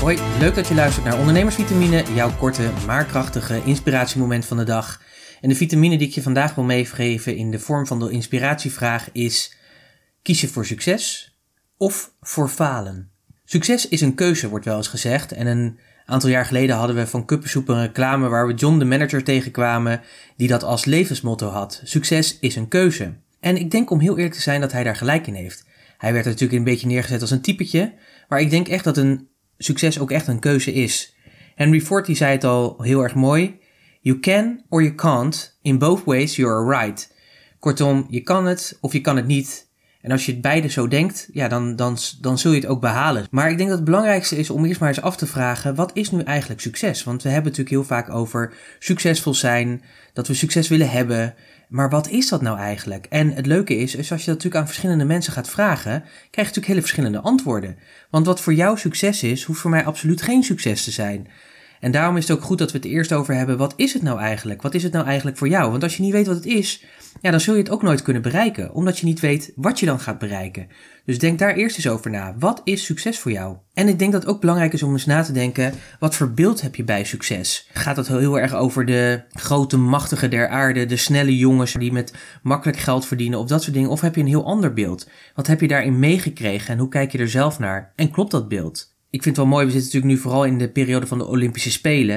Hoi, leuk dat je luistert naar Ondernemersvitamine, jouw korte maar krachtige inspiratiemoment van de dag. En de vitamine die ik je vandaag wil meegeven in de vorm van de inspiratievraag is: kies je voor succes of voor falen? Succes is een keuze, wordt wel eens gezegd. En een aantal jaar geleden hadden we van Kuppensoep een reclame waar we John de manager tegenkwamen, die dat als levensmotto had: Succes is een keuze. En ik denk om heel eerlijk te zijn dat hij daar gelijk in heeft. Hij werd natuurlijk een beetje neergezet als een typetje, maar ik denk echt dat een succes ook echt een keuze is. Henry Ford die zei het al heel erg mooi. You can or you can't. In both ways you are right. Kortom, je kan het of je kan het niet. En als je het beide zo denkt, ja, dan, dan, dan zul je het ook behalen. Maar ik denk dat het belangrijkste is om eerst maar eens af te vragen: wat is nu eigenlijk succes? Want we hebben natuurlijk heel vaak over succesvol zijn, dat we succes willen hebben. Maar wat is dat nou eigenlijk? En het leuke is, is als je dat natuurlijk aan verschillende mensen gaat vragen, krijg je natuurlijk hele verschillende antwoorden. Want wat voor jou succes is, hoeft voor mij absoluut geen succes te zijn. En daarom is het ook goed dat we het eerst over hebben, wat is het nou eigenlijk? Wat is het nou eigenlijk voor jou? Want als je niet weet wat het is, ja, dan zul je het ook nooit kunnen bereiken, omdat je niet weet wat je dan gaat bereiken. Dus denk daar eerst eens over na. Wat is succes voor jou? En ik denk dat het ook belangrijk is om eens na te denken, wat voor beeld heb je bij succes? Gaat het heel erg over de grote machtige der aarde, de snelle jongens die met makkelijk geld verdienen of dat soort dingen? Of heb je een heel ander beeld? Wat heb je daarin meegekregen en hoe kijk je er zelf naar? En klopt dat beeld? Ik vind het wel mooi, we zitten natuurlijk nu vooral in de periode van de Olympische Spelen.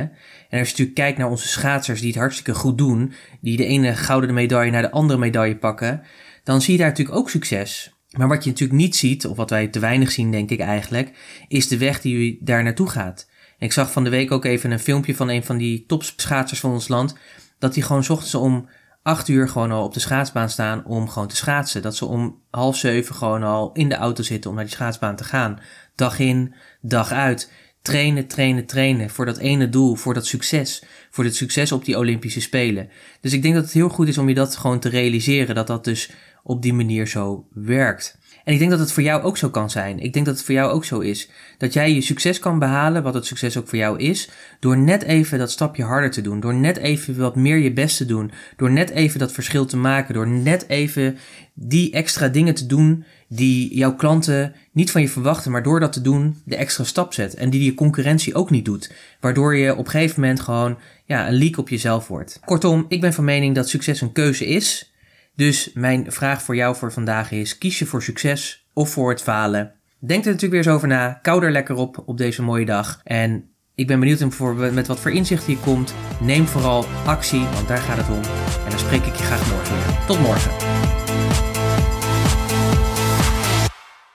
En als je natuurlijk kijkt naar onze schaatsers die het hartstikke goed doen, die de ene gouden medaille naar de andere medaille pakken, dan zie je daar natuurlijk ook succes. Maar wat je natuurlijk niet ziet, of wat wij te weinig zien denk ik eigenlijk, is de weg die daar naartoe gaat. En ik zag van de week ook even een filmpje van een van die topschaatsers van ons land, dat die gewoon ochtends om acht uur gewoon al op de schaatsbaan staan om gewoon te schaatsen. Dat ze om half zeven gewoon al in de auto zitten om naar die schaatsbaan te gaan. Dag in, dag uit. Trainen, trainen, trainen voor dat ene doel, voor dat succes. Voor het succes op die Olympische Spelen. Dus ik denk dat het heel goed is om je dat gewoon te realiseren. Dat dat dus op die manier zo werkt. En ik denk dat het voor jou ook zo kan zijn. Ik denk dat het voor jou ook zo is. Dat jij je succes kan behalen, wat het succes ook voor jou is, door net even dat stapje harder te doen. Door net even wat meer je best te doen. Door net even dat verschil te maken. Door net even die extra dingen te doen die jouw klanten niet van je verwachten, maar door dat te doen de extra stap zet. En die je concurrentie ook niet doet. Waardoor je op een gegeven moment gewoon ja, een leak op jezelf wordt. Kortom, ik ben van mening dat succes een keuze is. Dus mijn vraag voor jou voor vandaag is: kies je voor succes of voor het falen? Denk er natuurlijk weer eens over na. Kou er lekker op op deze mooie dag. En ik ben benieuwd voor, met wat voor inzicht hier komt. Neem vooral actie, want daar gaat het om. En dan spreek ik je graag morgen weer. Tot morgen.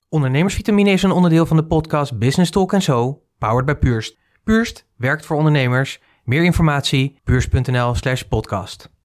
Ondernemersvitamine is een onderdeel van de podcast Business Talk Zo, powered by Purst. Purst werkt voor ondernemers. Meer informatie, purst.nl slash podcast.